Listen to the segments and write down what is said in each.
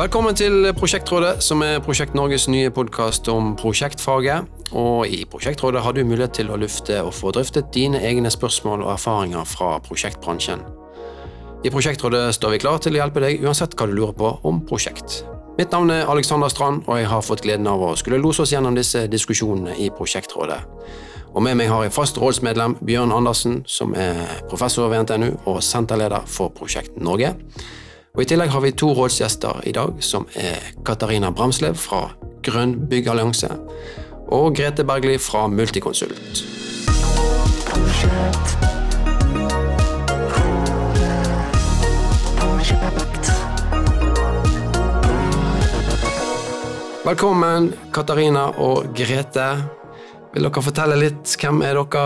Velkommen til Prosjektrådet, som er Prosjekt Norges nye podkast om prosjektfaget. Og I Prosjektrådet har du mulighet til å lufte og få drøftet dine egne spørsmål og erfaringer fra prosjektbransjen. I Prosjektrådet står vi klar til å hjelpe deg uansett hva du lurer på om prosjekt. Mitt navn er Alexander Strand, og jeg har fått gleden av å skulle lose oss gjennom disse diskusjonene i Prosjektrådet. Og Med meg har jeg fast rådsmedlem Bjørn Andersen, som er professor ved NTNU og senterleder for Prosjekt Norge. Og I tillegg har vi to rådsgjester i dag, som er Katarina Bramslev fra Grønn byggallianse og Grete Bergli fra Multiconsult. Velkommen, Katarina og Grete. Vil dere fortelle litt hvem er dere?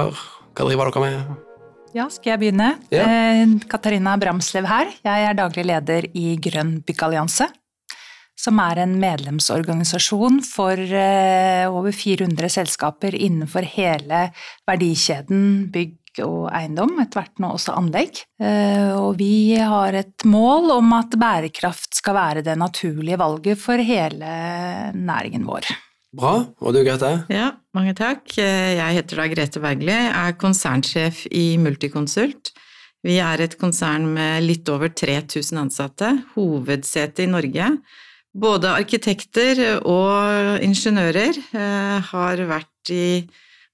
Hva driver dere med? Ja, skal jeg begynne? Ja. Eh, Katarina Bramslev her. Jeg er daglig leder i Grønn byggallianse. Som er en medlemsorganisasjon for eh, over 400 selskaper innenfor hele verdikjeden bygg og eiendom, etter hvert nå også anlegg. Eh, og vi har et mål om at bærekraft skal være det naturlige valget for hele næringen vår. Bra. Og du, Grete? Ja, mange takk. Jeg heter da Grete Bergli, er konsernsjef i Multiconsult. Vi er et konsern med litt over 3000 ansatte, hovedsete i Norge. Både arkitekter og ingeniører eh, har vært i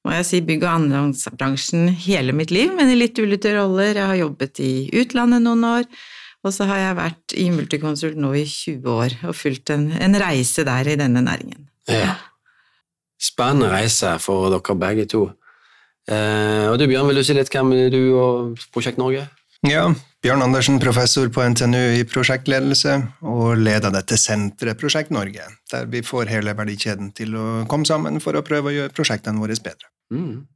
må jeg si, bygg- og anleggsbransjen hele mitt liv, men i litt ulike roller. Jeg har jobbet i utlandet noen år, og så har jeg vært i Multiconsult nå i 20 år og fulgt en, en reise der i denne næringen. Ja spennende reise for dere begge to. Eh, og du Bjørn, vil du si litt hvem er du og Prosjekt Norge? Ja, Bjørn Andersen, professor på NTNU i prosjektledelse, og leder dette senteret Prosjekt Norge, der vi får hele verdikjeden til å komme sammen for å prøve å gjøre prosjektene våre bedre. Mm.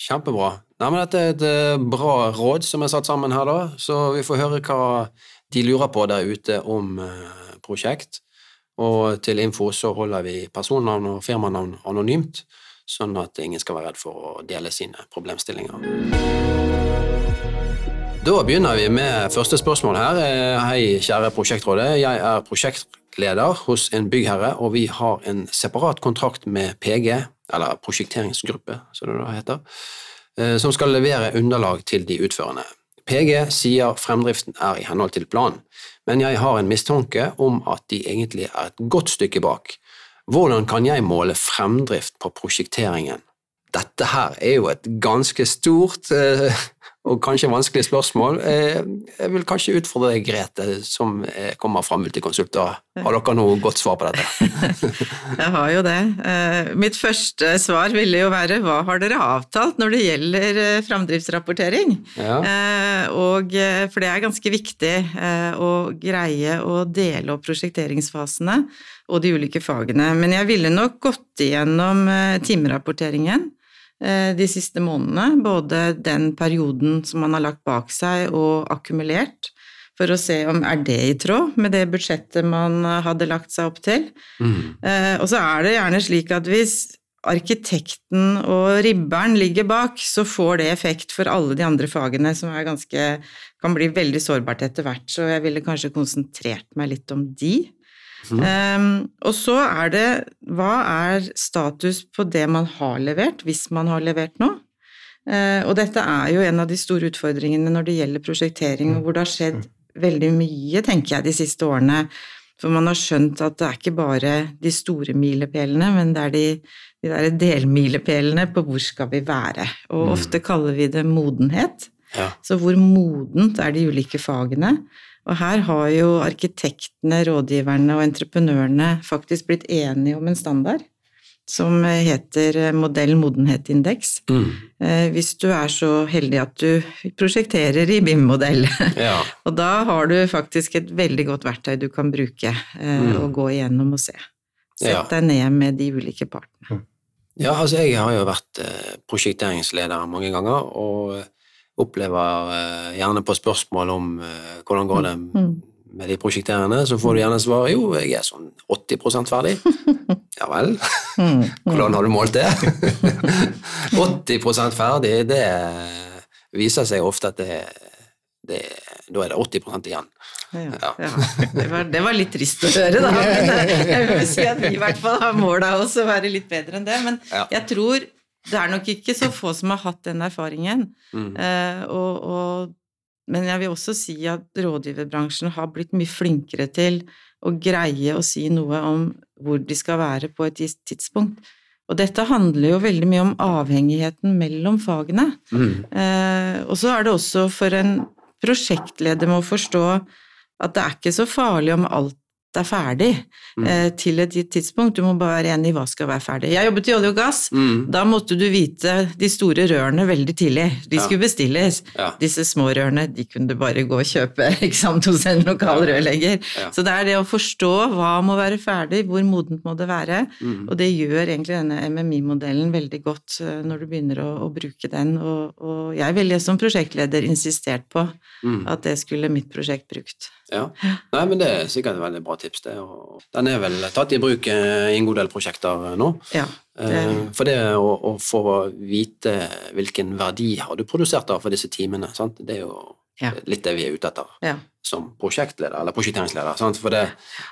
Kjempebra. Nei, men dette er et eh, bra råd som er satt sammen her, da, så vi får høre hva de lurer på der ute om uh, prosjekt. Og til info så holder vi personnavn og firmanavn anonymt, sånn at ingen skal være redd for å dele sine problemstillinger. Da begynner vi med første spørsmål her. Hei, kjære prosjektrådet. Jeg er prosjektleder hos en byggherre, og vi har en separat kontrakt med PG, eller prosjekteringsgruppe, som det da heter, eh, som skal levere underlag til de utførende. PG sier fremdriften er i henhold til planen, men jeg har en mistanke om at de egentlig er et godt stykke bak. Hvordan kan jeg måle fremdrift på prosjekteringen? Dette her er jo et ganske stort eh, og kanskje vanskelige spørsmål. Eh, jeg vil kanskje utfordre deg, Grete, som eh, kommer fra Multiconsult. Har dere noe godt svar på dette? jeg har jo det. Eh, mitt første svar ville jo være hva har dere avtalt når det gjelder framdriftsrapportering? Ja. Og, for det er ganske viktig å greie å dele opp prosjekteringsfasene og de ulike fagene. Men jeg ville nok gått igjennom timerapporteringen de siste månedene. Både den perioden som man har lagt bak seg og akkumulert, for å se om er det i tråd med det budsjettet man hadde lagt seg opp til. Mm. Eh, og så er det gjerne slik at hvis arkitekten og ribberen ligger bak, så får det effekt for alle de andre fagene, som ganske, kan bli veldig sårbart etter hvert. Så jeg ville kanskje konsentrert meg litt om de. Mm. Um, og så er det hva er status på det man har levert, hvis man har levert noe? Uh, og dette er jo en av de store utfordringene når det gjelder prosjektering, og hvor det har skjedd veldig mye, tenker jeg, de siste årene. For man har skjønt at det er ikke bare de store milepælene, men det er de, de der delmilepælene på hvor skal vi være. Og mm. ofte kaller vi det modenhet. Ja. Så hvor modent er de ulike fagene? Og her har jo arkitektene, rådgiverne og entreprenørene faktisk blitt enige om en standard som heter modell modenhet-indeks. Mm. Eh, hvis du er så heldig at du prosjekterer i BIM-modell. Ja. og da har du faktisk et veldig godt verktøy du kan bruke eh, mm. og gå igjennom og se. Sett ja. deg ned med de ulike partene. Ja, altså jeg har jo vært eh, prosjekteringsleder mange ganger, og opplever uh, gjerne på spørsmål om uh, hvordan går det mm. med de prosjekterende, så får du gjerne svar jo, jeg er sånn 80% ferdig. Ja vel, mm. hvordan har du målt det? 80% ferdig, det viser seg ofte at det, det, da er det 80 igjen. Ja, ja. Det, var, det, var, litt trist å høre, da. Men jeg vil si at vi i hvert fall har mål av oss å være litt bedre enn det. Men jeg tror det er nok ikke så få som har hatt den erfaringen. Mm. Eh, og, og, men jeg vil også si at rådgiverbransjen har blitt mye flinkere til å greie å si noe om hvor de skal være på et gitt tidspunkt. Og dette handler jo veldig mye om avhengigheten mellom fagene. Mm. Eh, og så er det også for en prosjektleder med å forstå at det er ikke så farlig om alt er ferdig mm. eh, til et gitt tidspunkt. Du må bare være enig i hva skal være ferdig. Jeg jobbet i olje og gass. Mm. Da måtte du vite de store rørene veldig tidlig. De ja. skulle bestilles. Ja. Disse små rørene de kunne du bare gå og kjøpe sant, hos en lokal ja. rørlegger. Så det er det å forstå hva må være ferdig, hvor modent må det være. Mm. Og det gjør egentlig denne MMI-modellen veldig godt uh, når du begynner å, å bruke den. Og, og, jeg ville som prosjektleder insistert på mm. at det skulle mitt prosjekt brukt. Ja. Nei, men det er sikkert et veldig bra tips, det. Og den er vel tatt i bruk i en god del prosjekter nå. Ja, det... Eh, for det å, å, få vite hvilken verdi har du produsert da for disse timene, sant? det er jo ja. litt det vi er ute etter ja. som prosjektleder eller prosjekteringsleder. Sant? For det,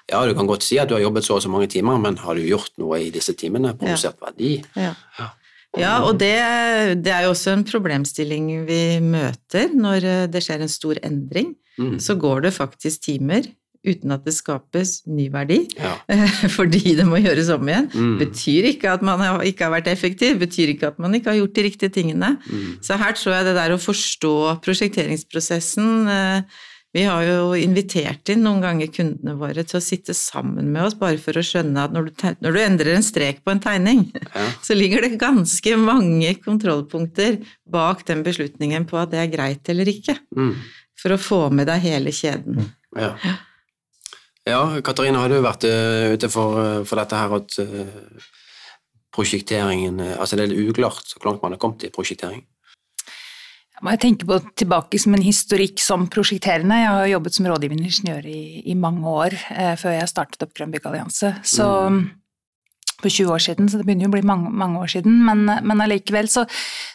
ja, du kan godt si at du har jobbet så og så mange timer, men har du gjort noe i disse timene? Produsert verdi? Ja. Ja, og det, det, er jo også en problemstilling vi møter når det skjer en stor endring. Mm. Så går det faktisk timer uten at det skapes ny verdi, ja. fordi det må gjøres om igjen. Mm. Betyr ikke at man ikke har vært effektiv, betyr ikke at man ikke har gjort de riktige tingene. Mm. Så her tror jeg det der å forstå prosjekteringsprosessen eh, vi har jo invitert inn noen ganger kundene våre til å sitte sammen med oss, bare for å skjønne at når du, når du endrer en strek på en tegning, ja. så ligger det ganske mange kontrollpunkter bak den beslutningen på at det er greit eller ikke. Mm. For å få med deg hele kjeden. Ja. ja Katarina, har du vært uh, ute for, uh, for, dette her at uh, prosjekteringen Altså det er uklart så langt man har kommet i prosjektering? Jeg tenker på tilbake som en historikk som prosjekterende. Jeg har jobbet som rådgivende ingeniør i, i, mange år eh, før jeg startet opp Grønn byggallianse. Så mm. For 20 år siden, så det begynner jo å bli mange, mange år siden. Men, men allikevel så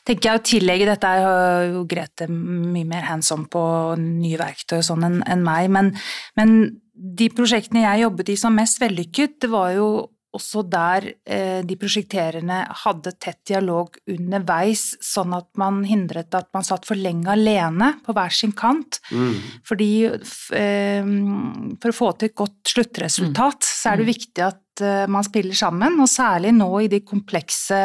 tenker jeg å tillegge dette er jo Grete mye mer hands on på nye verktøy og sånn enn en meg. Men, men de prosjektene jeg jobbet i som mest vellykket, det var jo også der eh, de prosjekterende hadde tett dialog underveis, sånn at man hindret at man satt for lenge alene på hver sin kant. Mm. Fordi eh, for å få til et godt sluttresultat, mm. så er det mm. viktig at eh, man spiller sammen, og særlig nå i de komplekse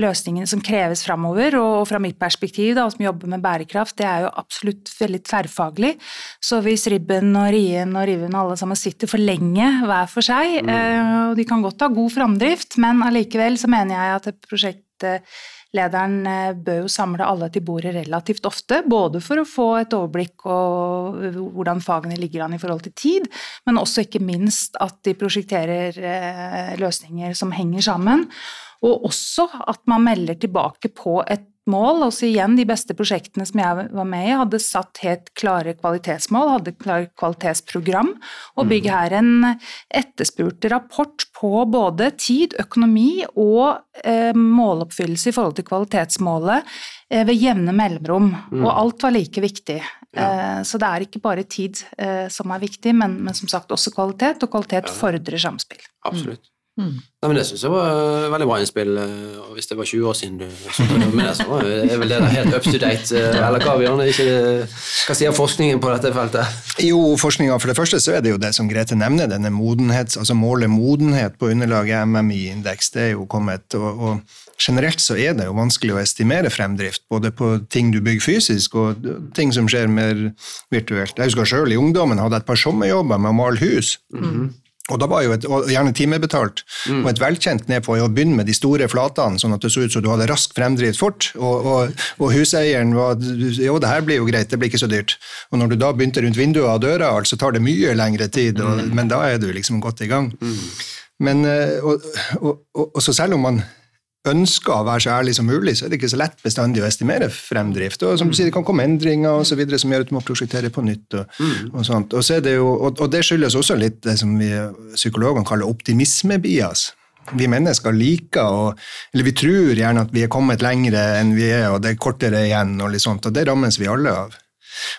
løsningene som kreves framover. Og fra mitt perspektiv, da, som jobber med bærekraft, det er jo absolutt veldig tverrfaglig. Så hvis Ribben og Rien og Riven alle sammen sitter for lenge hver for seg, mm. Eh, og de kan godt ha god framdrift, men allikevel så mener jeg at prosjektlederen eh, bør jo samle alle til bordet relativt ofte, både for å få et overblikk og hvordan fagene ligger an i forhold til tid, men også ikke minst at de prosjekterer eh, løsninger som henger sammen. Og også at man melder tilbake på et mål. Også igjen, de beste prosjektene som jeg var med i, hadde satt helt klare kvalitetsmål, hadde klart kvalitetsprogram, og mm. byggherren etterspurte rapport på både tid, økonomi og eh, måloppfyllelse i forhold til kvalitetsmålet eh, ved jevne mellomrom. Mm. Og alt var like viktig. Ja. Eh, så det er ikke bare tid eh, som er viktig, men, men, som sagt også kvalitet, og kvalitet ja. fordrer samspill. Absolutt. Mm. Nei, men Det syns jeg var veldig bra innspill. Eh, og Hvis det var 20 år siden du sluttet med det, så er vel det helt up to date. Eh, eller hva, Bjørn? Hva sier forskningen på dette feltet? Jo, forskninga For det første så er det jo det som Grete nevner, denne modenhets, altså målet modenhet på underlaget MMI-indeks. Det er jo kommet. og, og Generelt så er det jo vanskelig å estimere fremdrift, både på ting du bygger fysisk og ting som skjer mer virtuelt. Jeg husker sjøl i ungdommen hadde jeg et par sommerjobber med å male hus. Mm -hmm. Og da var jo et, og gjerne timebetalt, mm. og et velkjent ned på å begynne med de store flatene, sånn at det så ut som du hadde rask fremdrift fort. Og, og, og, huseieren var Jo, det her blir jo greit, det blir ikke så dyrt. Og når du da begynte rundt vinduet og døra, så tar det mye lengre tid, og, mm. men da er du liksom godt i gang. Mm. Men, eh, og, og, så selv om man ønsker å være så ærlig som mulig, så er det ikke så lett bestandig å estimere fremdrift. Og som du sier, Det kan komme endringer og så videre, som gjør at du må prosjektere på nytt. Og, mm. og sånt. Og, så det jo, og, og, det skyldes også litt det som vi psykologene kaller optimismebias. Vi mennesker liker å Eller vi tror gjerne at vi er kommet lengre enn vi er, og det er kortere igjen, og litt sånt, og det rammes vi alle av.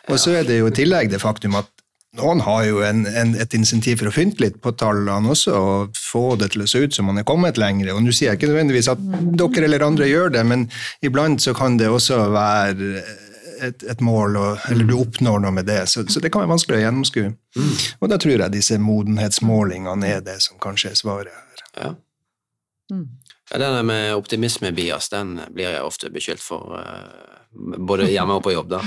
Og så er det jo i tillegg det faktum at noen har jo en, en, et insentiv for å fynte litt på tallene også, og få det til å se ut som man er kommet lenger. Og nå sier jeg ikke nødvendigvis at dere eller andre gjør det, men iblant så kan det også være et, et mål, og, eller du oppnår noe med det. Så, så det kan være vanskelig å gjennomskue. Mm. Og da tror jeg disse modenhetsmålingene er det som kanskje er svaret her. Ja. Mm. Ja, der med optimisme-bias den blir jeg ofte beskyldt for, uh, både hjemme og på jobb. da.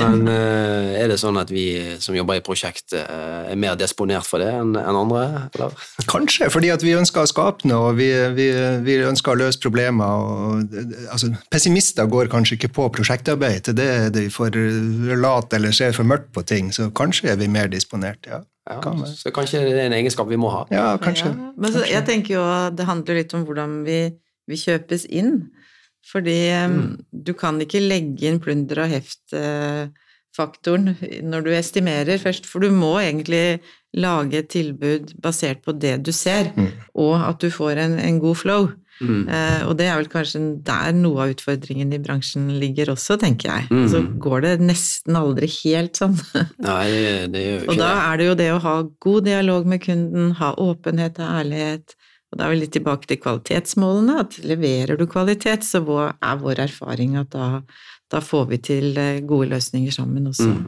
Men uh, er det sånn at vi som jobber i prosjekt, uh, er mer disponert for det enn en andre? Eller? Kanskje, fordi at vi ønsker å skape noe, og vi, vi, vi ønsker å løse problemer. Og, altså, pessimister går kanskje ikke på prosjektarbeid, til det er de for late eller ser for mørkt på ting, så kanskje er vi mer disponert, ja. Ja, så kanskje det er en egenskap vi må ha. Ja, kanskje. Ja, men så, jeg tenker jo det handler litt om hvordan vi, vi kjøpes inn. Fordi mm. du kan ikke legge inn plunder og heft-faktoren når du estimerer først, for du må egentlig lage et tilbud basert på det du ser, mm. og at du får en, en god flow. Mm. Eh, og det er vel kanskje der noe av utfordringen i bransjen ligger også, tenker jeg. Mm. Så går det nesten aldri helt sånn. Nei, det gjør ikke Og da er det jo det å ha god dialog med kunden, ha åpenhet og ærlighet. Og da er vi litt tilbake til kvalitetsmålene, at leverer du kvalitet, så er vår erfaring at da, da får vi til eh, gode løsninger sammen også. Mm.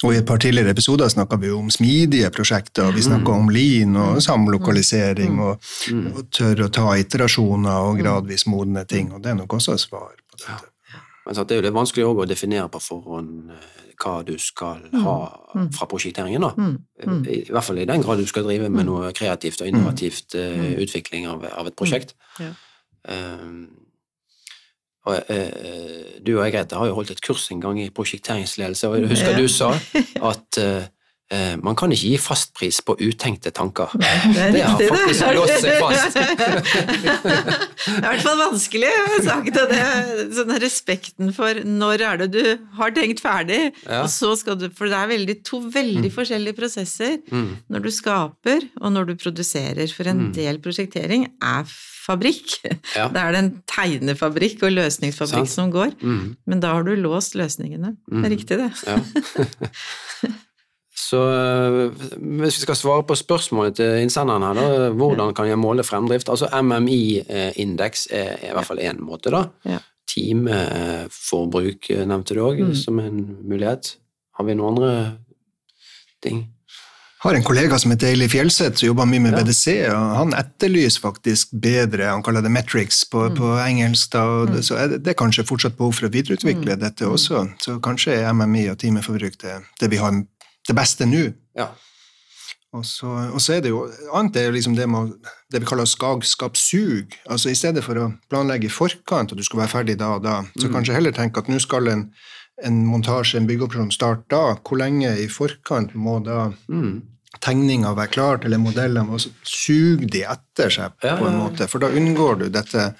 Og I et par tidligere episoder snakka vi om smidige prosjekter, og vi snakka om lean og mm. samlokalisering, mm. og, mm. og tørre å ta iterasjoner og gradvis modne ting. og Det er nok også et svar på dette. Ja. det er jo litt vanskelig å definere på forhånd eh, hva du skal ha fra prosjekteringen. da. I, hvert fall i den grad du skal drive med noe kreativt og innovativt uh, utvikling av, av, et prosjekt. Ja. Um, og, eh, du og jeg Grete, har jo holdt et kurs en gang i prosjekteringsledelse, og jeg husker du sa at eh, eh, man kan ikke gi fastpris på utenkte tanker. Det, det har faktisk låst seg fast. det er i hvert fall vanskelig. Sagt det. Sånn respekten for når er det du har tenkt ferdig, ja. og så skal du For det er veldig, to veldig mm. forskjellige prosesser mm. når du skaper og når du produserer. For en mm. del prosjektering er fabrikk. Ja. Da er det en tegnefabrikk og løsningsfabrikk Sant. som går. Mm. Men da har du låst løsningene. Mm. Det er riktig, det. Ja. Så eh, hvis vi skal svare på spørsmålet til innsenderen her, da, hvordan kan jeg måle fremdrift? Altså MMI-indeks er i hvert fall én måte, da. Ja. Timeforbruk nevnte du òg mm. som en mulighet. Har vi noen andre ting? har en kollega som heter Eilif Fjelseth, som jobber mye med ja. BDC. og Han etterlyser faktisk bedre, han kaller det metrics på, mm. på engelsk. Da, og mm. Så er det, det er kanskje fortsatt behov for å videreutvikle mm. dette også. Så kanskje er MMI og timeforbruk det, det vi har det beste nå. Ja. Og, så, og så, er det jo annet er liksom det, med, det vi kaller skagskapssug. Altså I stedet for å planlegge i forkant at du skal være ferdig da og da, så mm. kanskje heller tenke at nå skal en en montasje, en byggeoperasjon, starte da? Hvor lenge i forkant må da mm. tegninga være klart, eller modellene må suge de etter seg på ja, en måte? For da unngår du dette,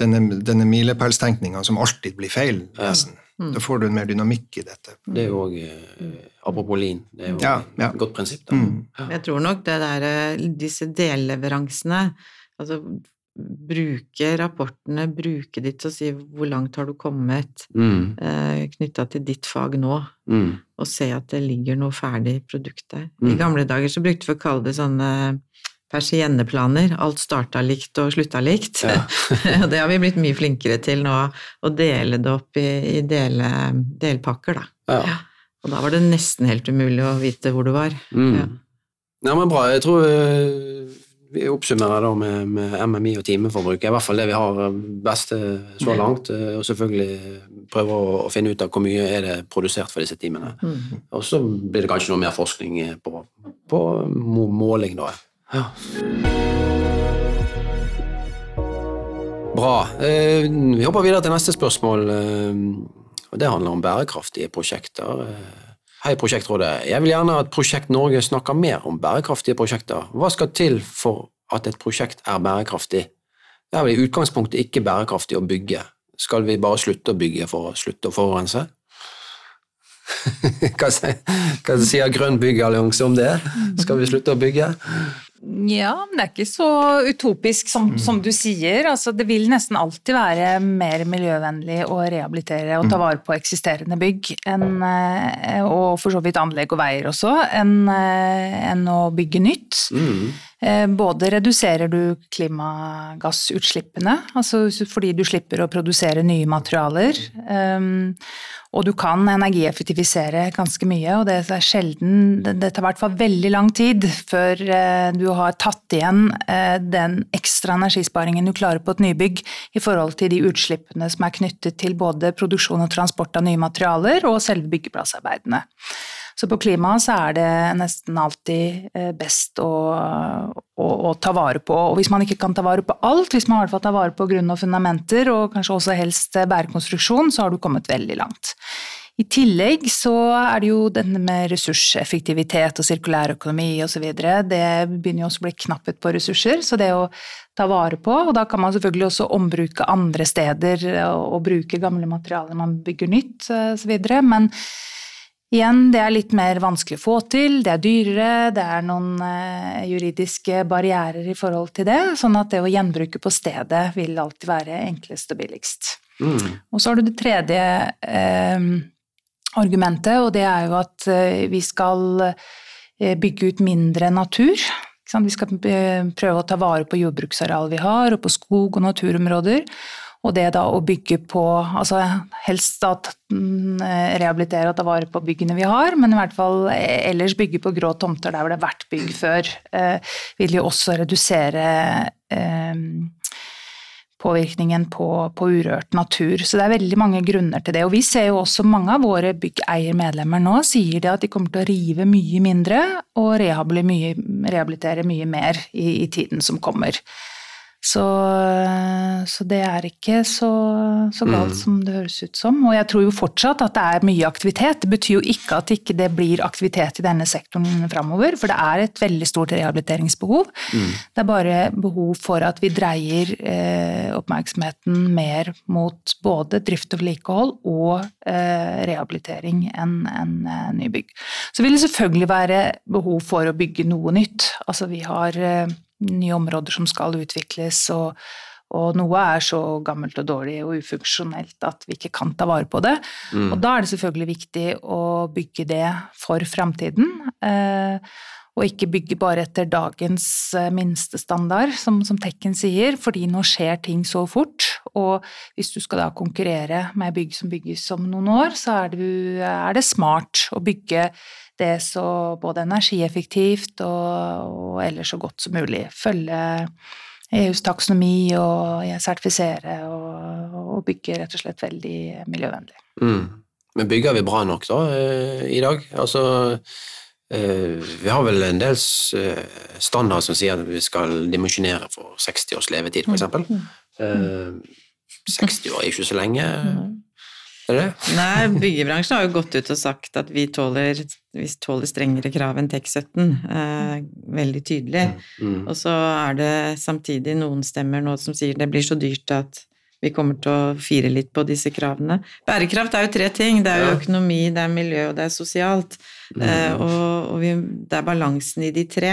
denne, denne milepælstenkninga som alltid blir feil, nesten. Mm. Da får du en mer dynamikk i dette. Det er jo òg eh, Apropos lin, det er jo ja, ja. et godt prinsipp. Da. Mm. Jeg tror nok det der, eh, disse delleveransene altså bruke rapportene, bruke ditt og si hvor langt har du kommet mm. eh, knytta til ditt fag nå, mm. og se at det ligger noe ferdig produkt der. Mm. I gamle dager så brukte vi å kalle det sånne persienneplaner. Alt starta likt og slutta likt. Ja. det har vi blitt mye flinkere til nå, å dele det opp i, i dele, delpakker, da. Ja. Og da var det nesten helt umulig å vite hvor du var. Mm. Ja. men bra. Jeg tror eh, vi oppsummerer da med, med MMI og timeforbruk. I hvert fall det vi har best så langt. Eh, og selvfølgelig prøver å, å, finne ut av hvor mye er det produsert for disse timene. Mm. Og så blir det kanskje noe mer forskning på, på måling, da. Ja. Bra. Eh, vi hopper videre til neste spørsmål. Eh, og Det handler om bærekraftige prosjekter. Hei, Prosjektrådet. Jeg vil gjerne at Prosjekt Norge snakker mer om bærekraftige prosjekter. Hva skal til for at et prosjekt er bærekraftig? Det er vel i utgangspunktet ikke bærekraftig å bygge. Skal vi bare slutte å bygge for å slutte å forurense? hva sier Grønn byggallianse om det? Skal vi slutte å bygge? Ja, men det er ikke så utopisk som, mm. som, du sier. Altså, det vil nesten alltid være mer miljøvennlig å rehabilitere og ta mm. vare på eksisterende bygg, enn, eh, og for så vidt anlegg og veier også, enn, eh, enn å bygge nytt. Mm. Eh, både reduserer du klimagassutslippene, altså fordi du slipper å produsere nye materialer, ehm, og du kan energieffektivisere ganske mye, og det er sjelden Det tar i hvert fall veldig lang tid før eh, du har tatt igjen eh, den ekstra energisparingen du klarer på et nybygg i forhold til de utslippene som er knyttet til både produksjon og transport av nye materialer og selve byggeplassarbeidene. Så på klima så er det nesten alltid eh, best å, å, å, ta vare på. Og hvis man ikke kan ta vare på alt, hvis man i hvert fall tar vare på grunn og fundamenter, og kanskje også helst bærekonstruksjon, så har du kommet veldig langt. I tillegg så er det jo denne med ressurseffektivitet og sirkulær økonomi osv. Det begynner jo også å bli knapphet på ressurser, så det å ta vare på Og da kan man selvfølgelig også ombruke andre steder og bruke gamle materialer man bygger nytt osv. Men Igjen, det er litt mer vanskelig å få til, det er dyrere, det er noen eh, juridiske barrierer i forhold til det, sånn at det å gjenbruke på stedet vil alltid være enklest og billigst. Mm. Og så har du det tredje eh, argumentet, og det er jo at eh, vi skal eh, bygge ut mindre natur. Vi skal prøve å ta vare på jordbruksareal vi har, og på skog og naturområder. Og det da å bygge på altså Helst at mm, rehabilitere og ta vare på byggene vi har, men i hvert fall ellers bygge på grå tomter der hvor det har vært bygg før, eh, vil jo også redusere eh, påvirkningen på, på, urørt natur. Så det er veldig mange grunner til det. Og vi ser jo også mange av våre byggeiermedlemmer nå sier det at de kommer til å rive mye mindre og rehabilitere mye, rehabilitere mye mer i, i tiden som kommer. Så, så, det er ikke så, så galt mm. som det høres ut som. Og jeg tror jo fortsatt at det er mye aktivitet. Det betyr jo ikke at ikke det ikke blir aktivitet i denne sektoren framover, for det er et veldig stort rehabiliteringsbehov. Mm. Det er bare behov for at vi dreier eh, oppmerksomheten mer mot både drift og vedlikehold og eh, rehabilitering enn en, eh, nybygg. Så vil det selvfølgelig være behov for å bygge noe nytt. Altså vi har eh, nye områder som skal utvikles, og, og, noe er så gammelt og dårlig og ufunksjonelt at vi ikke kan ta vare på det. Mm. Og da er det selvfølgelig viktig å bygge det for framtiden. Eh, og ikke bygge bare etter dagens eh, minstestandard, som, som Tekken sier, fordi nå skjer ting så fort. Og hvis du skal da konkurrere med bygg som bygges om noen år, så er det, er det smart å bygge det så både energieffektivt og, og ellers så godt som mulig. Følge EUs taksonomi og sertifisere og, og, bygge rett og slett veldig miljøvennlig. Mm. Men bygger vi bra nok da eh, i dag? Altså eh, vi har vel en del eh, standarder som sier at vi skal dimensjonere for 60 års levetid, f.eks. Mm. Mm. 60 år er ikke så lenge. Mm. Er det? Nei, byggebransjen har jo gått ut og sagt at vi tåler, vi tåler strengere krav enn TEK17. Eh, veldig tydelig. Mm. Og så er det samtidig noen stemmer nå som sier det blir så dyrt at vi kommer til å fire litt på disse kravene. Bærekraft er jo tre ting. Det er jo økonomi, det er miljø, og det er sosialt. Mm. Eh, og, og vi, det er balansen i de tre.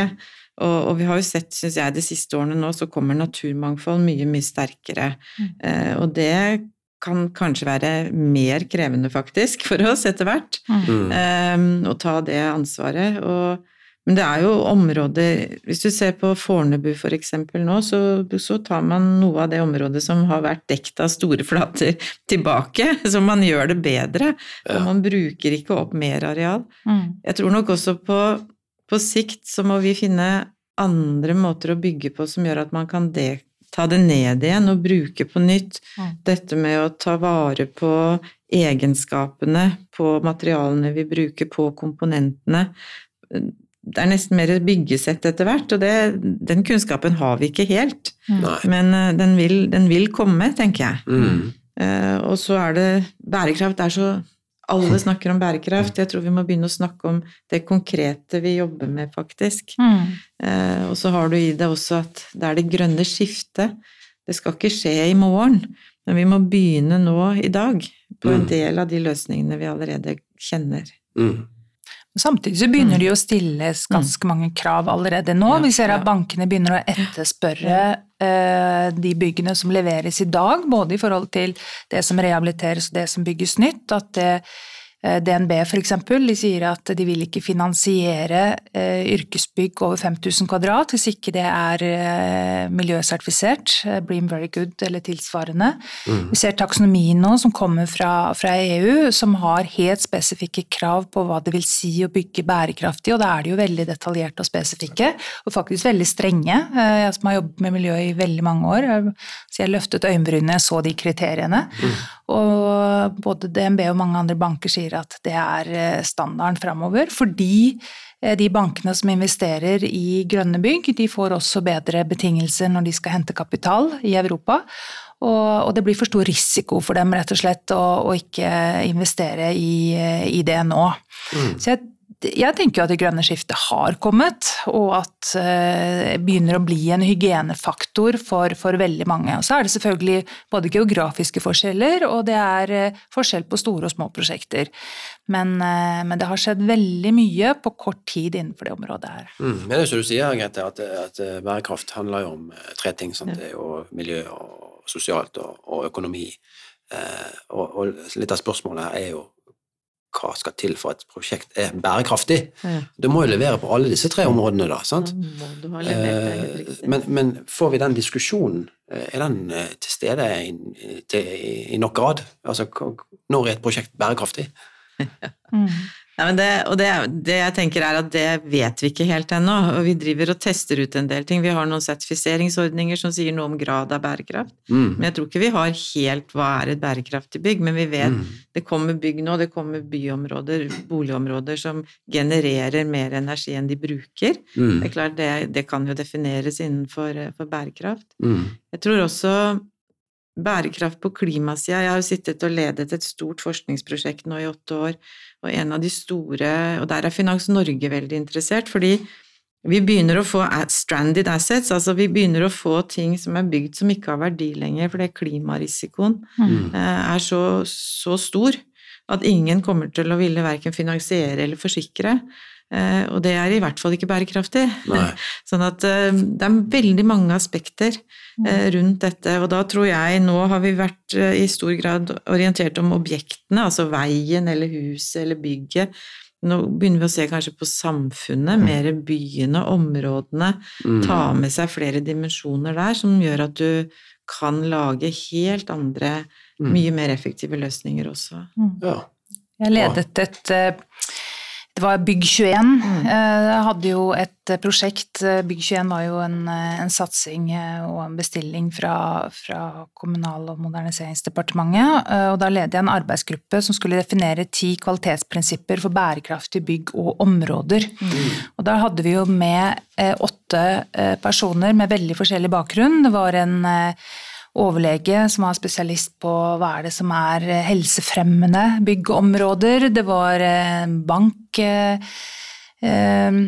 Og, og, vi har jo sett, syns jeg, de siste årene nå, så kommer naturmangfold mye, mye sterkere. Mm. Eh, og det kan kanskje være mer krevende, faktisk, for oss etter hvert. Mm. Um, å ta det ansvaret. Og, men det er jo områder Hvis du ser på Fornebu for eksempel nå, så, så, tar man noe av det området som har vært dekt av store flater, tilbake. Så man gjør det bedre. Og man bruker ikke opp mer areal. Mm. Jeg tror nok også på, på sikt så må vi finne andre måter å bygge på som gjør at man kan de ta det ned igjen og bruke på nytt. Dette med å ta vare på egenskapene på materialene vi bruker, på komponentene. Det er nesten mer byggesett etter hvert, og det, den kunnskapen har vi ikke helt. Nei. Men uh, den vil, den vil, komme, tenker jeg. Mm. Uh, og så er det Bærekraft er så alle snakker om bærekraft. Jeg tror vi må begynne å snakke om det konkrete vi jobber med, faktisk. Mm. Eh, og så har du i det også at det er det grønne skiftet. Det skal ikke skje i morgen, men vi må begynne nå i dag på en mm. del av de løsningene vi allerede kjenner. Mm. Samtidig så begynner de å stilles ganske mange krav allerede nå. Vi ser at bankene begynner å etterspørre uh, de byggene som leveres i dag, både i forhold til det som rehabiliteres og det som bygges nytt. At det DNB f.eks. De sier at de vil ikke finansiere eh, yrkesbygg over 5000 kvadrat hvis ikke det er eh, miljøsertifisert, Bream Very Good eller tilsvarende. Mm. Vi ser taksonomien nå som kommer fra, fra, EU, som har helt spesifikke krav på hva det vil si å bygge bærekraftig, og da er de jo veldig detaljerte og spesifikke, og faktisk veldig strenge. Jeg som har jobbet med miljø i veldig mange år, så jeg løftet øyenbrynene, så de kriteriene. Mm. Og både DNB og mange andre banker sier at det er eh, standarden framover, fordi eh, de bankene som investerer i grønne bygg, de får også bedre betingelser når de skal hente kapital i Europa. Og, det blir for stor risiko for dem rett og slett å, å ikke investere i, i det nå. Mm. Så jeg jeg tenker at det grønne skiftet har kommet, og at det eh, begynner å bli en hygienefaktor for, for, veldig mange. Og så er det selvfølgelig både geografiske forskjeller, og det er eh, forskjell på store og små prosjekter. Men, eh, men det har skjedd veldig mye på kort tid innenfor det området her. Mm, men det er som du sier, Grete, at, at, bærekraft handler jo om tre ting. Sant? Det er jo miljø og sosialt og, og økonomi. Eh, og, og litt av spørsmålet her er jo hva skal til for at et prosjekt er bærekraftig. Ja. Du må jo levere på alle disse tre områdene, da. sant? Eh, men, men, får vi den diskusjonen, eh, er den eh, til stede i, til, i nok grad? Altså, når er et prosjekt bærekraftig? Ja. Mm. Nei, det, og det, det, jeg tenker er at det vet vi ikke helt ennå. og Vi driver og tester ut en del ting. Vi har noen sertifiseringsordninger som sier noe om grad av bærekraft. Mm. Men jeg tror ikke vi har helt hva er et bærekraftig bygg. Men vi vet mm. det kommer bygg nå, det kommer byområder, boligområder som genererer mer energi enn de bruker. Mm. Det er klart det, det, kan jo defineres innenfor bærekraft. Mm. Jeg tror også bærekraft på klimasida Jeg har jo sittet og ledet et stort forskningsprosjekt nå i åtte år og en av de store Og der er Finans Norge veldig interessert, fordi vi begynner å få stranded assets, altså vi begynner å få ting som er bygd som ikke har verdi lenger, fordi klimarisikoen mm. Eh, er så, så, stor at ingen kommer til å ville verken finansiere eller forsikre. Eh, og det er i hvert fall ikke bærekraftig. Nei. Sånn at eh, det er veldig mange aspekter eh, rundt dette. Og da tror jeg nå har vi vært i stor grad orientert om objektene, altså veien eller huset eller bygget. Nå begynner vi å se kanskje på samfunnet, mm. mer byene, områdene. Mm. Ta med seg flere dimensjoner der, som gjør at du kan lage helt andre, mm. mye mer effektive løsninger også. Mm. Ja. Jeg ledet et det var Bygg21. Mm. Eh, hadde jo et prosjekt Bygg21 var jo en, en satsing eh, og en bestilling fra, fra Kommunal- og moderniseringsdepartementet. Eh, og da ledet jeg en arbeidsgruppe som skulle definere ti kvalitetsprinsipper for bærekraftige bygg og områder. Mm. Og da hadde vi jo med åtte personer med veldig forskjellig bakgrunn. Det var en overlege som var spesialist på hva er det som er helsefremmende byggeområder. Det var en bank eh, eh,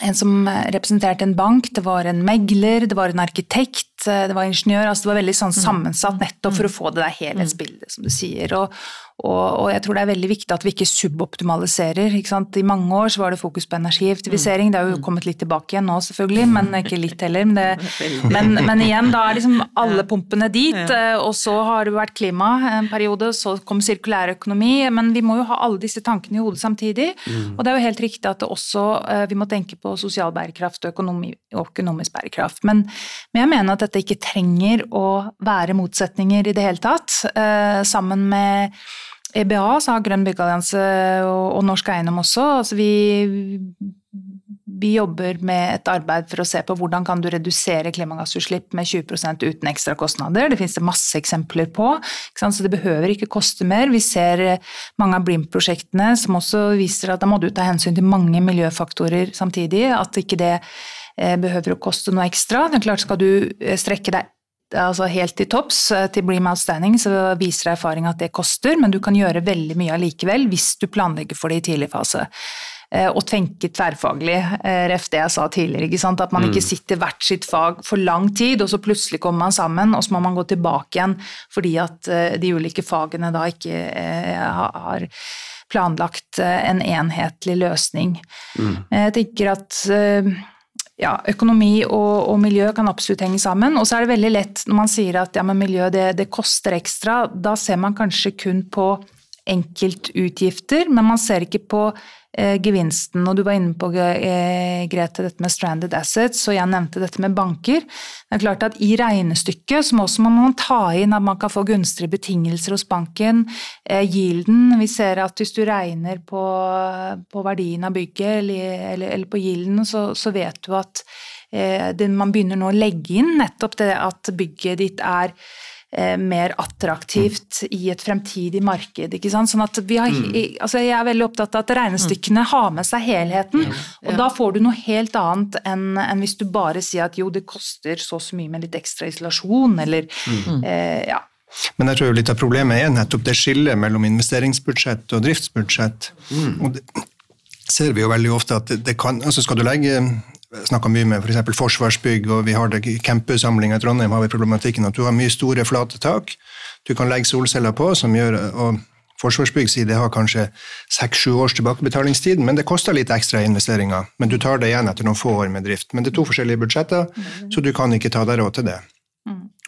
en som representerte en bank, det var en megler, det var en arkitekt, det var ingeniør. altså Det var veldig sånn mm. sammensatt nettopp for å få det der helhetsbildet, som du sier. Og, og, jeg tror det er veldig viktig at vi ikke suboptimaliserer. Ikke I mange år så var det fokus på energieffektivisering. Det har jo mm. kommet litt tilbake igjen nå, selvfølgelig, men ikke litt heller. Men, det, men, men igjen, da er liksom alle pumpene dit. Eh, og så har det vært klima en periode, så kom sirkulær økonomi. Men vi må jo ha alle disse tankene i hodet samtidig. Mm. Og det er jo helt riktig at det også, eh, vi må tenke på sosial bærekraft og, økonomi, og økonomisk bærekraft. Men, men, jeg mener at dette ikke trenger å være motsetninger i det hele tatt. Eh, sammen med EBA, så har Grønn byggeallianse og, Norsk Eiendom også. Altså vi, vi, jobber med et arbeid for å se på hvordan kan du redusere klimagassutslipp med 20% uten ekstra kostnader. Det finnes det masse eksempler på, så det behøver ikke koste mer. Vi ser mange av BRIM-prosjektene som også viser at da må du ta hensyn til mange miljøfaktorer samtidig. At ikke det eh, behøver å koste noe ekstra. Det er klart Skal du eh, strekke deg altså helt til topps eh, til Bream Outstanding, så viser erfaring at det koster, men du kan gjøre veldig mye allikevel hvis du planlegger for det i tidlig fase. Eh, og tenke tverrfaglig, eh, ref det jeg sa tidligere. At man ikke mm. sitter hvert sitt fag for lang tid, og så plutselig kommer man sammen, og så må man gå tilbake igjen fordi at de ulike fagene da ikke har planlagt en enhetlig løsning. Mm. Jeg tenker at ja, økonomi og, og, miljø kan absolutt henge sammen. Og så er det veldig lett når man sier at ja, miljø det, det, koster ekstra. Da ser man kanskje kun på enkeltutgifter, men man ser ikke på gevinsten. Og du var inne på, eh, Grete, dette med stranded assets, og jeg nevnte dette med banker. Det er klart at I regnestykket så må man ta inn at man kan få gunstige betingelser hos banken. Eh, yielden, vi ser at hvis du regner på, på verdien av bygget eller, eller, eller på gilden, så, så, vet du at eh, det, man begynner nå å legge inn nettopp det at bygget ditt er Eh, mer attraktivt i et fremtidig marked. ikke sant? Sånn at vi har, mm. altså Jeg er veldig opptatt av at regnestykkene har med seg helheten. Og da får du noe helt annet enn, enn hvis du bare sier at jo, det koster så og så mye med litt ekstra isolasjon, eller mm. eh, ja. Men jeg tror litt av problemet er nettopp det skillet mellom investeringsbudsjett og driftsbudsjett. Mm. Og det ser vi jo veldig ofte at det kan, altså Skal du legge snakka mye med f.eks. For Forsvarsbygg, og vi har det campussamlinga i Trondheim har vi problematikken at du har mye store, flate tak. Du kan legge solceller på, som gjør og Forsvarsbygg sier det har kanskje seks-sju års tilbakebetalingstid, men det koster litt ekstra investeringer. Men du tar det igjen etter noen få år med drift. Men det er to forskjellige budsjetter, så du kan ikke ta deg råd til det.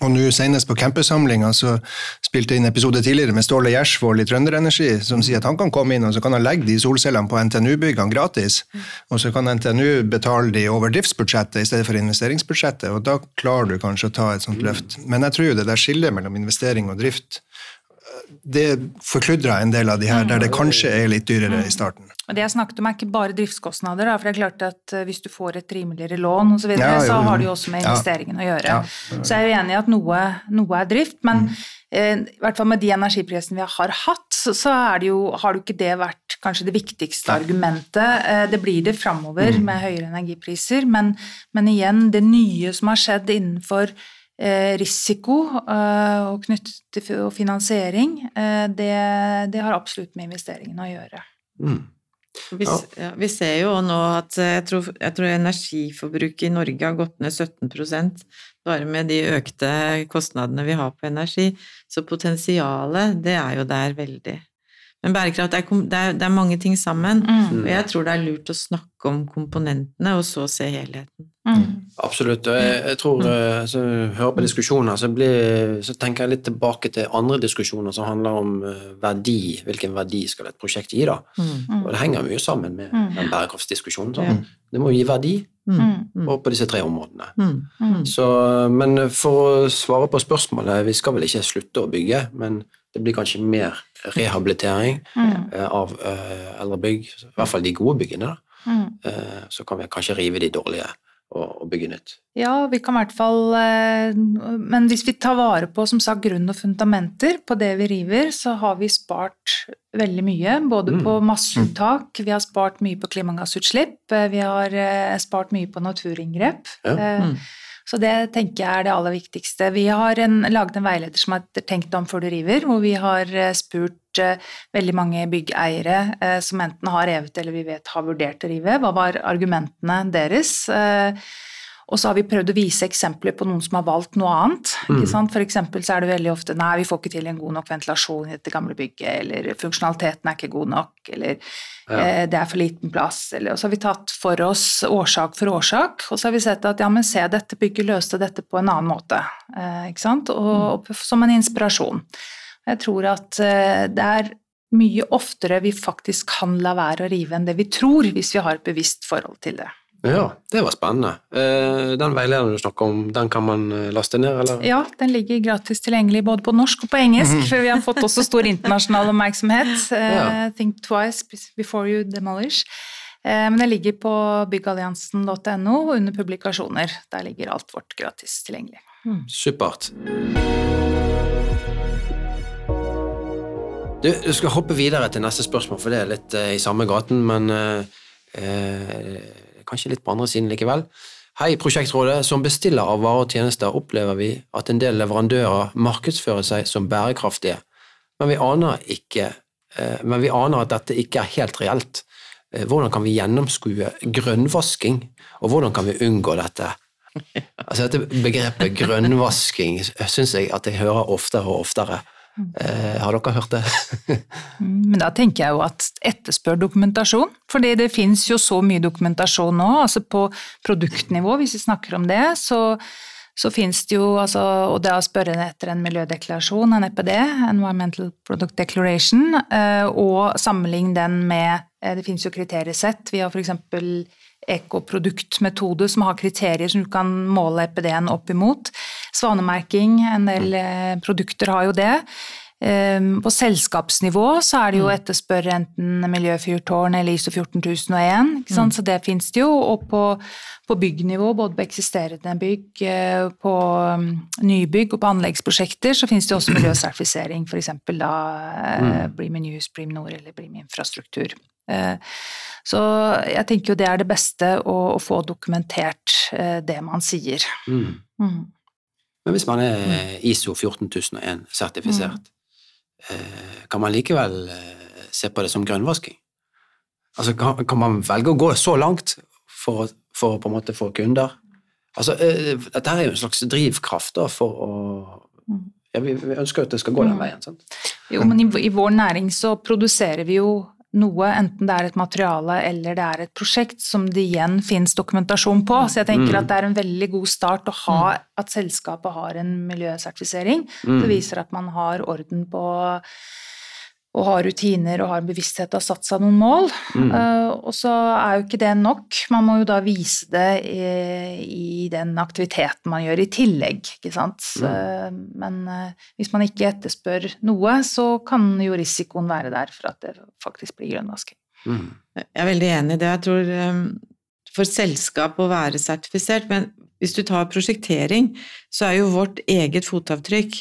Og nå Senest på campussamlinga så spilte jeg inn episode tidligere med Ståle Gjersvold i Trønder Energi, som sier at han kan komme inn og så kan han legge de solcellene på NTNU-byggene gratis. Og så kan NTNU betale de over driftsbudsjettet i stedet for investeringsbudsjettet. og Da klarer du kanskje å ta et sånt løft. Men jeg tror jo det der skillet mellom investering og drift det forkludrer en del av de her der det kanskje er litt dyrere i starten. Og Det jeg snakket om er ikke bare driftskostnader, da, for det er klart at eh, hvis du får et rimeligere lån og så, videre, ja, så har det jo også med investeringen ja. å gjøre. Ja. Så jeg er jo enig i at noe, noe er drift, men mm. eh, i hvert fall med de energiprisene vi har hatt, så, så jo, har jo ikke det vært kanskje det viktigste argumentet. Eh, det blir det framover mm. med høyere energipriser, men, men igjen, det nye som har skjedd innenfor risiko eh, og knyttet til finansiering, det, det, har absolutt med investeringene å gjøre. Mm. Vi, ja, vi, ser jo nå at eh, jeg tror, jeg tror, energiforbruket i Norge har gått ned 17 bare med de økte kostnadene vi har på energi. Så potensialet, det er jo der veldig. Men bærekraft, det er, det er, det er mange ting sammen, mm. og jeg tror det er lurt å snakke om komponentene, og så se helheten. Mm. Absolutt. og Jeg, jeg tror, så jeg hører på diskusjoner, så, blir, så, tenker jeg litt tilbake til andre diskusjoner som handler om eh, verdi. Hvilken verdi skal et prosjekt gi? da? Mm. Og det henger mye sammen med mm. den bærekraftsdiskusjonen. Sånn. Det må gi verdi mm. og på disse tre områdene. Så, men for å svare på spørsmålet, vi skal vel ikke slutte å bygge, men det blir kanskje mer rehabilitering mm. Eh, av eldre bygg, i hvert fall de gode byggene. Mm. Uh, så kan vi kanskje rive de dårlige og, og, bygge nytt. Ja, vi kan i hvert fall Men hvis vi tar vare på som sagt, grunn og fundamenter på det vi river, så har vi spart veldig mye. Både mm. på masseuttak, vi har spart mye på klimagassutslipp, vi har spart mye på naturinngrep. Ja. Mm. Så det tenker jeg er det aller viktigste. Vi har en, laget en veileder som heter Tenk deg om før du river, hvor vi har eh, spurt uh, veldig mange byggeiere uh, som enten har revet eller vi vet har vurdert å rive. Hva var argumentene deres? Og så har vi prøvd å vise eksempler på noen som har valgt noe annet. ikke sant? For eksempel så er det veldig ofte nei, vi får ikke til en god nok ventilasjon i dette gamle bygget, eller funksjonaliteten er ikke god nok, eller ja. eh, det er for liten plass. Eller, og så har vi tatt for oss årsak for årsak, og så har vi sett at ja, men se, dette bygget løste dette på en annen måte. Eh, ikke sant? Og, mm. og, som en inspirasjon. Jeg tror at eh, det er mye oftere vi faktisk kan la være å rive enn det vi tror, hvis vi har et bevisst forhold til det. Ja, det var spennende. Eh, den veilederen du snakker om, den kan man eh, laste ned, eller? Ja, den ligger gratis tilgjengelig både på norsk og på engelsk, mhm. for vi har fått også stor internasjonal oppmerksomhet. Eh, ja. Think twice before you demolish. Men den ligger på byggalliansen.no under publikasjoner. Der ligger alt vårt gratis tilgjengelig. Mm. Supert. Du, du skal hoppe videre til neste spørsmål, for det er litt i samme gaten, men uh, kanskje litt på andre siden likevel. Hei, Prosjektrådet. Som bestiller av varer og tjenester opplever vi at en del leverandører markedsfører seg som bærekraftige, men vi aner, ikke, eh, men vi aner at dette ikke er helt reelt. Eh, hvordan kan vi gjennomskue grønnvasking, og hvordan kan vi unngå dette? Altså Dette begrepet grønnvasking syns jeg at jeg hører oftere og oftere. Eh, har dere hørt det? Mm, men da tenker jeg jo at etterspør dokumentasjon. fordi det fins jo så mye dokumentasjon nå. altså På produktnivå, hvis vi snakker om det, så, så fins det jo altså, Og det å spørre etter en miljødeklarasjon, en EPD, Environmental Product Declaration, eh, og sammenligne den med eh, Det fins jo kriteriesett. Vi har f.eks. ekoproduktmetode som har kriterier som du kan måle EPD-en opp imot. Svanemerking, en del eh, produkter har jo det. Ehm, på selskapsnivå så er det jo etterspørre enten Miljøfyrtårn eller ISO 14001, mm. så det fins det jo. Og på, på, byggnivå, både på eksisterende bygg, eh, på mm, nybygg og på anleggsprosjekter, så fins det også miljøsertifisering, f.eks. da eh, mm. Bream News, Bream Nord eller Bream Infrastruktur. Så jeg tenker jo det er det beste å, å få dokumentert det man sier. Mm. Mm. Men hvis man er mm. ISO 14001 sertifisert, mm. eh, kan man likevel eh, se på det som grønnvasking? Altså, kan, kan man velge å gå så langt for, for på en måte få kunder? Altså, eh, dette er jo en slags drivkraft da, for å mm. ja, vi, ønsker jo at det skal gå den veien. Sant? Jo, men i, i, vår næring så produserer vi jo noe, enten det er et materiale eller det er et prosjekt, som det igjen finnes dokumentasjon på. Så jeg tenker mm. at det er en veldig god start å ha mm. at selskapet har en miljøsertifisering. Mm. Det viser at man har orden på og har rutiner og har bevissthet og har satt seg noen mål. Mm. Uh, og så er jo ikke det nok. Man må jo da vise det i, i den aktiviteten man gjør i tillegg, ikke sant. Mm. Uh, men uh, hvis man ikke etterspør noe, så kan jo risikoen være der for at det faktisk blir grønnvasking. Mm. Jeg er veldig enig i det. Jeg tror um, for selskap å være sertifisert, men hvis du tar prosjektering, så er jo vårt eget fotavtrykk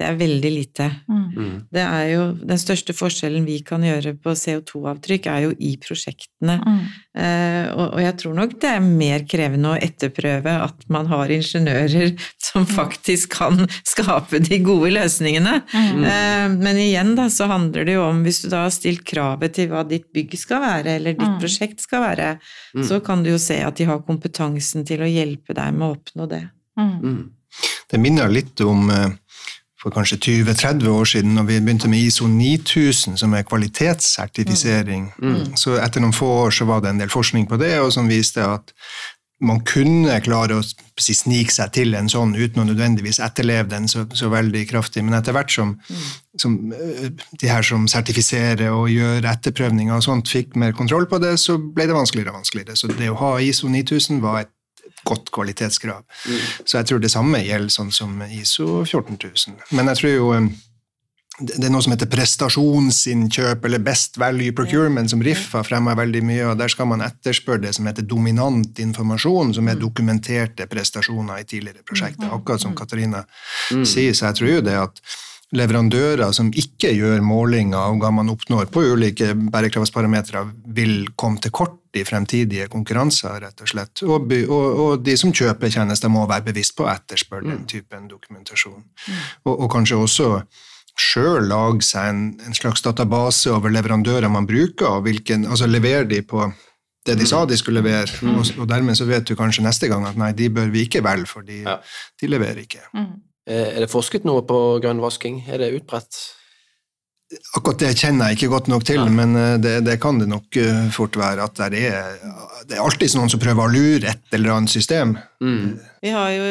det er veldig lite. Mm. mm. Det er jo Den største forskjellen vi kan gjøre på CO2-avtrykk, er jo i prosjektene. Mm. Eh, og, og, jeg tror nok det er mer krevende å etterprøve at man har ingeniører som mm. faktisk kan skape de gode løsningene. Mm. Eh, men igjen da, så handler det jo om, hvis du da har stilt kravet til hva ditt bygg skal være, eller ditt mm. prosjekt skal være, så kan du jo se at de har kompetansen til å hjelpe deg med å oppnå det. Det minner litt om eh, for kanskje 20-30 år siden, når vi begynte med ISO 9000, som er kvalitetssertifisering. Mm. Mm. Så etter noen få år så var det en del forskning på det, og som viste at man kunne klare å snike seg til en sånn uten å nødvendigvis etterleve den så, så veldig kraftig. Men etter hvert som, mm. som, øh, de her som sertifiserer og gjør etterprøvninger og sånt, fikk mer kontroll på det, så ble det vanskeligere og vanskeligere. Så det å ha ISO 9000 var et godt kvalitetskrav. Mm. Så jeg tror det samme gjelder sånn som ISO 14000. Men jeg tror jo um, det er noe som heter prestasjonsinnkjøp, eller best value procurement, som RIF har fremma veldig mye, og der skal man etterspørre det som heter dominant informasjon, som er mm. dokumenterte prestasjoner i tidligere prosjekter, mm. akkurat som Katarina sier. Så jeg tror jo det at leverandører som ikke gjør målinger av hva man oppnår på ulike bærekraftsparametere, vil komme til kort i fremtidige konkurranser, rett og slett. Og, og, og de som kjøper tjenester, må være bevisst på å etterspørre den mm. typen dokumentasjon. Mm. Og, og, kanskje også sjøl lage seg en, en, slags database over leverandører man bruker, og hvilken, altså leverer de på det de sa de skulle levere, mm. og, og, dermed så vet du kanskje neste gang at nei, de bør vi ikke velge, for de, ja. de leverer ikke. Mm. Eh, er det forsket noe på grønnvasking? Er det utbredt? Akkurat det kjenner jeg ikke godt nok til, Nei. men eh, det, det, kan det nok eh, fort være. At det er, det er alltid noen som prøver å lure et eller annet system. Mm. Vi har jo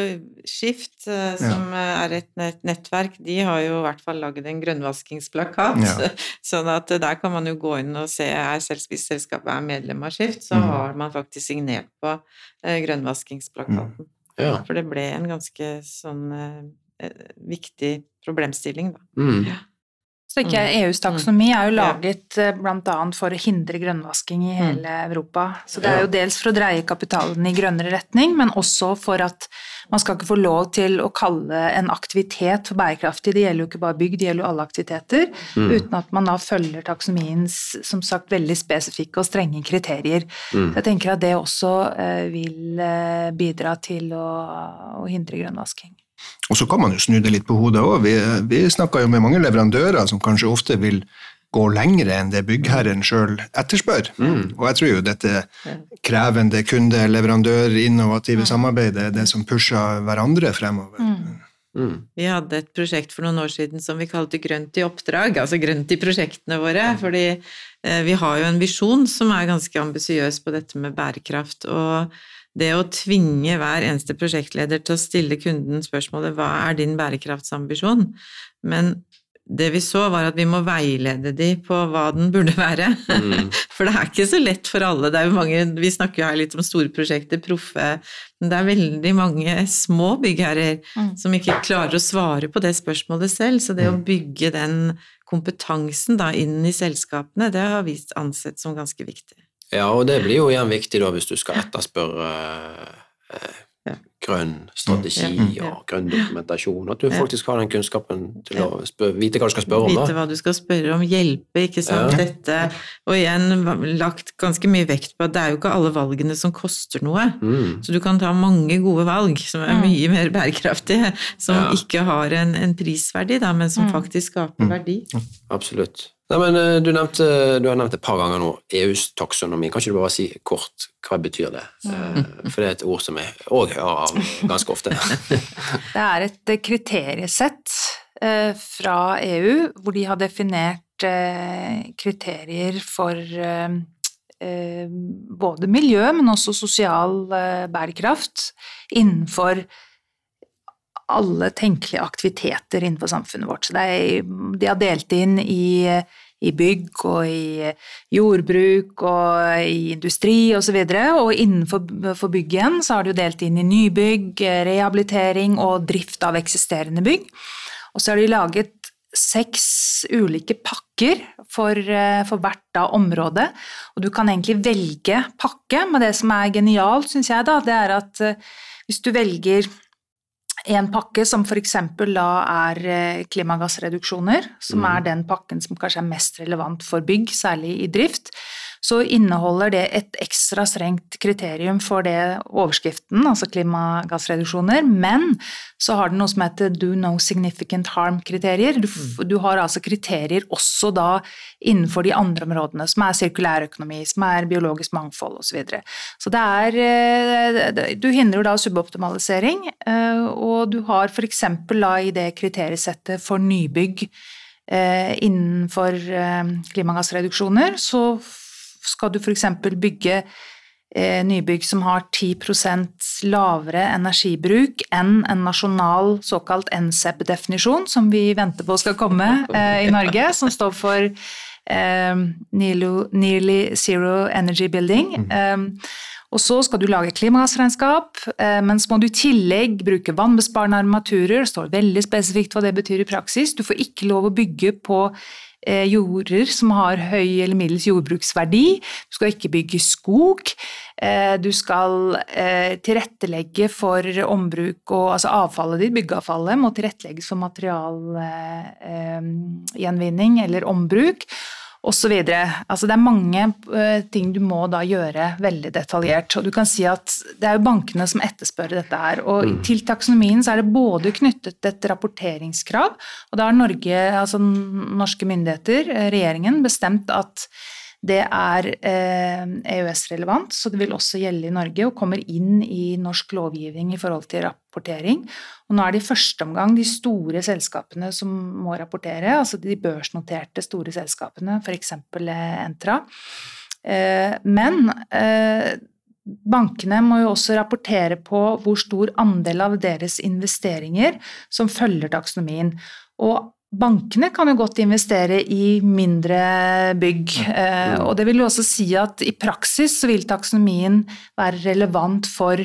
Skift, som ja. er et nettverk. De har jo i hvert fall lagd en grønnvaskingsplakat. Ja. sånn at der kan man jo gå inn og se er hvis selskapet er medlem av Skift, så mm. har man faktisk signert på grønnvaskingsplakaten. Mm. Ja. For det ble en ganske sånn eh, viktig problemstilling, da. Mm. Ja. Så ikke mm. EUs taksonomi er jo laget. Eh, bl.a. for å hindre grønnvasking i mm. hele mm. Europa. Så det er jo dels for å dreie kapitalen i grønnere retning, men også for at man skal ikke få lov til å kalle en aktivitet for bærekraftig. Det gjelder jo ikke bare bygg, det gjelder jo alle aktiviteter. Mm. Uten at man da følger taksonomiens som sagt veldig spesifikke og strenge kriterier. Mm. Så jeg tenker at det også eh, vil eh, bidra til å, å hindre grønnvasking. Og så kan man jo snu det litt på hodet òg. Vi, vi snakker jo med mange leverandører som kanskje ofte vil gå lengre enn det byggherren sjøl etterspør. Mm. Og jeg tror jo dette krevende kunde-leverandør-innovative samarbeidet er det som pusher hverandre fremover. Mm. Mm. Vi hadde et prosjekt for noen år siden som vi kalte Grønt i oppdrag, altså grønt i prosjektene våre. Fordi eh, vi har jo en visjon som er ganske ambisiøs på dette med bærekraft. Og det å tvinge hver eneste prosjektleder til å stille kunden spørsmålet hva er din bærekraftsambisjon, men det vi så, var at vi må veilede de på hva den burde være. Mm. For det er ikke så lett for alle. Det er jo mange, Vi snakker jo her litt om store prosjekter, proffe, men det er veldig mange små byggherrer mm. som ikke klarer å svare på det spørsmålet selv. Så det å mm. bygge den kompetansen da inn i selskapene, det har vi ansett som ganske viktig. Ja, og det blir jo igjen viktig da hvis du skal etterspørre eh, grønn strategi og grønn dokumentasjon. At du faktisk har den kunnskapen til å spør, vite hva du skal spørre om. Da. Vite hva du skal spørre om, hjelpe, ikke sant. Ja. Dette, og igjen lagt ganske mye vekt på at det er jo ikke alle valgene som koster noe. Mm. Så du kan ta mange gode valg som er mm. mye mer bærekraftige, som ja. ikke har en, en, prisverdi, da, men som mm. faktisk skaper mm. verdi. Absolutt. Nei, men eh, du, nevnte, du, har nevnt et par ganger nå EUs taksonomi. Kan ikke du bare si kort hva betyr det? Mm. For det er et ord som jeg òg hører av ganske ofte. det er et eh, kriteriesett fra EU hvor de har definert kriterier for både miljø, men også sosial bærekraft innenfor alle tenkelige aktiviteter innenfor samfunnet vårt. Så er, de har delt inn i, i, bygg og i jordbruk og i industri osv. Og, så og innenfor bygg igjen så har de jo delt inn i nybygg, rehabilitering og drift av eksisterende bygg. Og så har de laget seks ulike pakker for, for hvert da område. Og du kan egentlig velge pakke, men det som er genialt, syns jeg, da, det er at hvis du velger en pakke som f.eks. da er eh, klimagassreduksjoner, som mm. er den pakken som kanskje er mest relevant for bygg, særlig i drift, så inneholder det et ekstra strengt kriterium for det overskriften, altså klimagassreduksjoner, men så har den noe som heter do no significant harm-kriterier. Du, mm. du, har altså kriterier også da innenfor de andre områdene, som er sirkulærøkonomi, som er biologisk mangfold osv. Så, videre. så det er eh, Du hindrer da suboptimalisering, eh, og du har f.eks. da i det kriteriesettet for nybygg eh, innenfor klimagassreduksjoner, så skal du f.eks. bygge eh, nybygg som har 10% lavere energibruk enn en nasjonal såkalt NCEP-definisjon, som vi venter på skal komme eh, i Norge, som står for eh, Nearly Zero Energy Building. Mm. Eh, og så skal du lage klimagassregnskap, eh, men så må du i tillegg bruke vannbesparende armaturer. Det står veldig spesifikt hva det betyr i praksis. Du får ikke lov å bygge på jorder som har høy eller middels jordbruksverdi. Du skal ikke bygge skog. Eh, du skal eh, tilrettelegge for ombruk og altså avfallet ditt, byggeavfallet, må tilrettelegges for materialgjenvinning eller ombruk osv. Altså det er mange uh, ting du må da gjøre veldig detaljert. Og du kan si at det er jo bankene som etterspør dette her. Og mm. til taksonomien så er det både knyttet et rapporteringskrav, og da har Norge, altså norske myndigheter, eh, regjeringen, bestemt at det er eh, EØS-relevant, så det vil også gjelde i Norge og kommer inn i norsk lovgivning i forhold til rapportering. Og nå er det i første omgang de store selskapene som må rapportere, altså de børsnoterte store selskapene, f.eks. Eh, Entra. Eh, men bankene må jo også rapportere på hvor stor andel av deres investeringer som følger taksonomien. Og Bankene kan jo godt investere i mindre bygg, eh, og det vil jo også si at i praksis så vil taksonomien være relevant for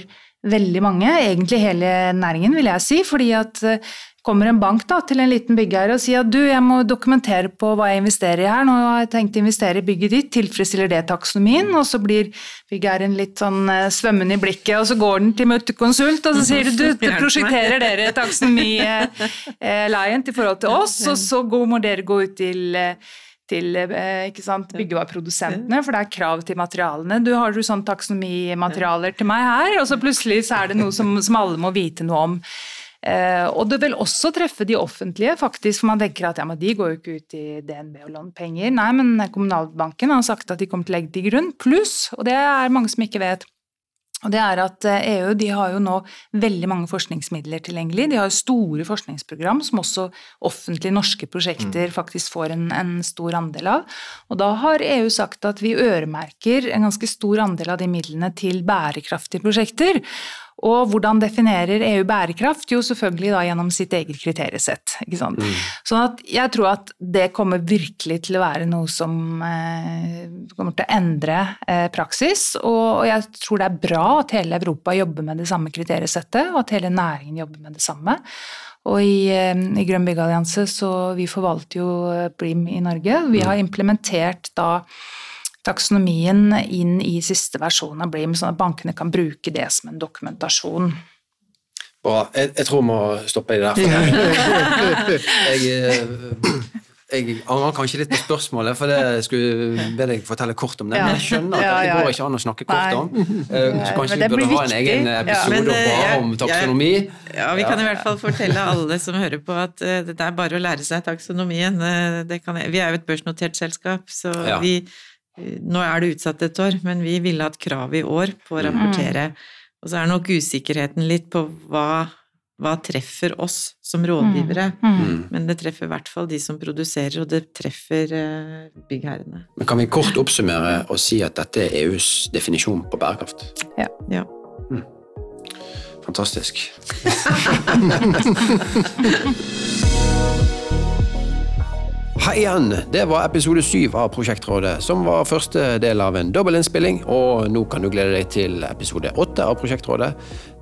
veldig mange, egentlig hele næringen, vil jeg si, fordi at eh, kommer en bank da, til en liten byggherre og sier at du, jeg må dokumentere på hva jeg investerer i her, nå har jeg tenkt å investere i bygget ditt, tilfredsstiller det taksonomien? Og så blir byggherren litt sånn uh, svømmende i blikket, og så går den til møtekonsult, og så sier du du, prosjekterer dere taksonomi-leien uh, i forhold til oss, og så må dere gå ut til uh, sant, byggevareprodusentene, for det er krav til materialene. Du Har du sånn taksonomimaterialer til meg her, og så plutselig så er det noe som, som alle må vite noe om. Eh, og det vil også treffe de offentlige, faktisk, for man tenker at ja, men de går jo ikke ut i DNB og låner penger. Nei, men Kommunalbanken har sagt at de kommer til å legge til grunn. Pluss, og det er mange som ikke vet, Og det er at EU de har jo nå veldig mange forskningsmidler tilgjengelig. De har store forskningsprogram som også offentlige norske prosjekter mm. faktisk får en, en, stor andel av. Og da har EU sagt at vi øremerker en ganske stor andel av de midlene til bærekraftige prosjekter. Og hvordan definerer EU bærekraft? Jo, selvfølgelig da gjennom sitt eget kriteriesett. Ikke sant? Mm. Sånn at jeg tror at det kommer virkelig til å være noe som eh, kommer til å endre eh, praksis. Og, og, jeg tror det er bra at hele Europa jobber med det samme kriteriesettet, og at hele næringen jobber med det samme. Og i, eh, i Grønn byggallianse så vi forvalter jo BREAM i Norge. Vi har implementert da taksonomien inn i siste versjon av BREAM, sånn at bankene kan bruke det som en dokumentasjon. Bra. Jeg, jeg tror vi må stoppe i det der. jeg, eh, jeg angrer kanskje litt på spørsmålet, for det skulle be deg fortelle kort om det. Men jeg skjønner at det går ikke an å snakke kort om. Eh, så kanskje vi burde ha en egen episode ja, bare om taksonomi. Ja, Vi kan i hvert fall fortelle alle som hører på at eh, det er bare å lære seg taksonomien. vi er jo et børsnotert selskap, så vi nå er det utsatt et år, men vi ville hatt krav i år på å mm. rapportere. Og så er nok usikkerheten litt på hva, hva treffer oss som rådgivere. Mm. mm. Men det treffer i hvert fall de som produserer, og det treffer eh, byggherrene. Men kan vi kort oppsummere og si at dette er EUs definisjon på bærekraft? Ja. ja. Mm. Fantastisk. Hei igjen! Det var episode syv av Prosjektrådet, som var første del av en dobbelinnspilling. Og nå kan du glede deg til episode åtte av Prosjektrådet,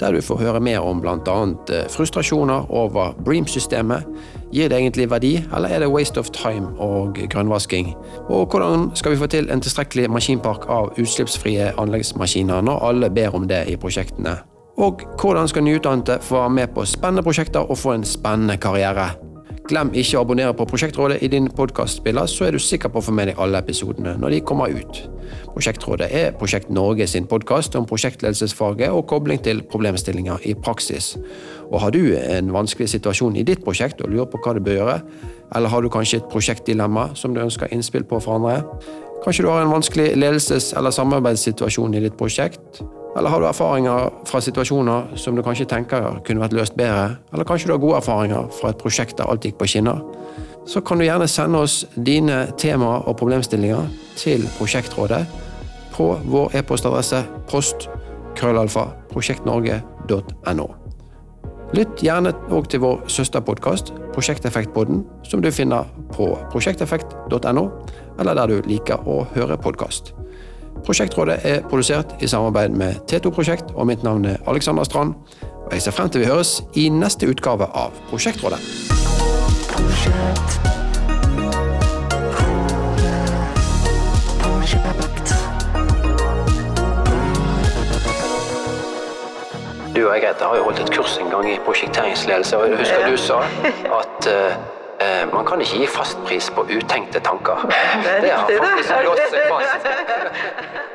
der du får høre mer om bl.a. Eh, frustrasjoner over Bream-systemet. Gir det egentlig verdi, eller er det waste of time og grønnvasking? Og hvordan skal vi få til en tilstrekkelig maskinpark av utslippsfrie anleggsmaskiner når alle ber om det i prosjektene? Og hvordan skal nyutdannede få være med på spennende prosjekter og få en spennende karriere? Glem ikke å abonnere på Prosjektrådet i din podkastspiller, så er du sikker på å få med deg alle episodene når de kommer ut. Prosjektrådet er Prosjekt Norge sin podkast om prosjektledelsesfaget og kobling til problemstillinger i praksis. Og Har du en vanskelig situasjon i ditt prosjekt og lurer på hva du bør gjøre, eller har du kanskje et prosjektdilemma som du ønsker innspill på for andre? Kanskje du har en vanskelig ledelses- eller samarbeidssituasjon i ditt prosjekt? Eller har du erfaringer fra situasjoner som du kanskje tenker kunne vært løst bedre? Eller kanskje du har gode erfaringer fra et prosjekt der alt gikk på skinner? Så kan du gjerne sende oss dine temaer og problemstillinger til Prosjektrådet på vår e-postadresse post krøllalfa prosjektnorge.no. Lytt gjerne òg til vår søsterpodkast Prosjekteffektpodden, som du finner på prosjekteffekt.no, eller der du liker å høre podkast. Prosjektrådet er produsert i samarbeid med T2 Prosjekt, og mitt navn er Alexander Strand. Og jeg ser frem til vi høres i neste utgave av Prosjektrådet. Du og jeg har jo holdt et kurs en gang i prosjekteringsledelse, og husker du sa at uh, man kan ikke gi fastpris på utenkte tanker. Det, er det har faktisk slått seg fast.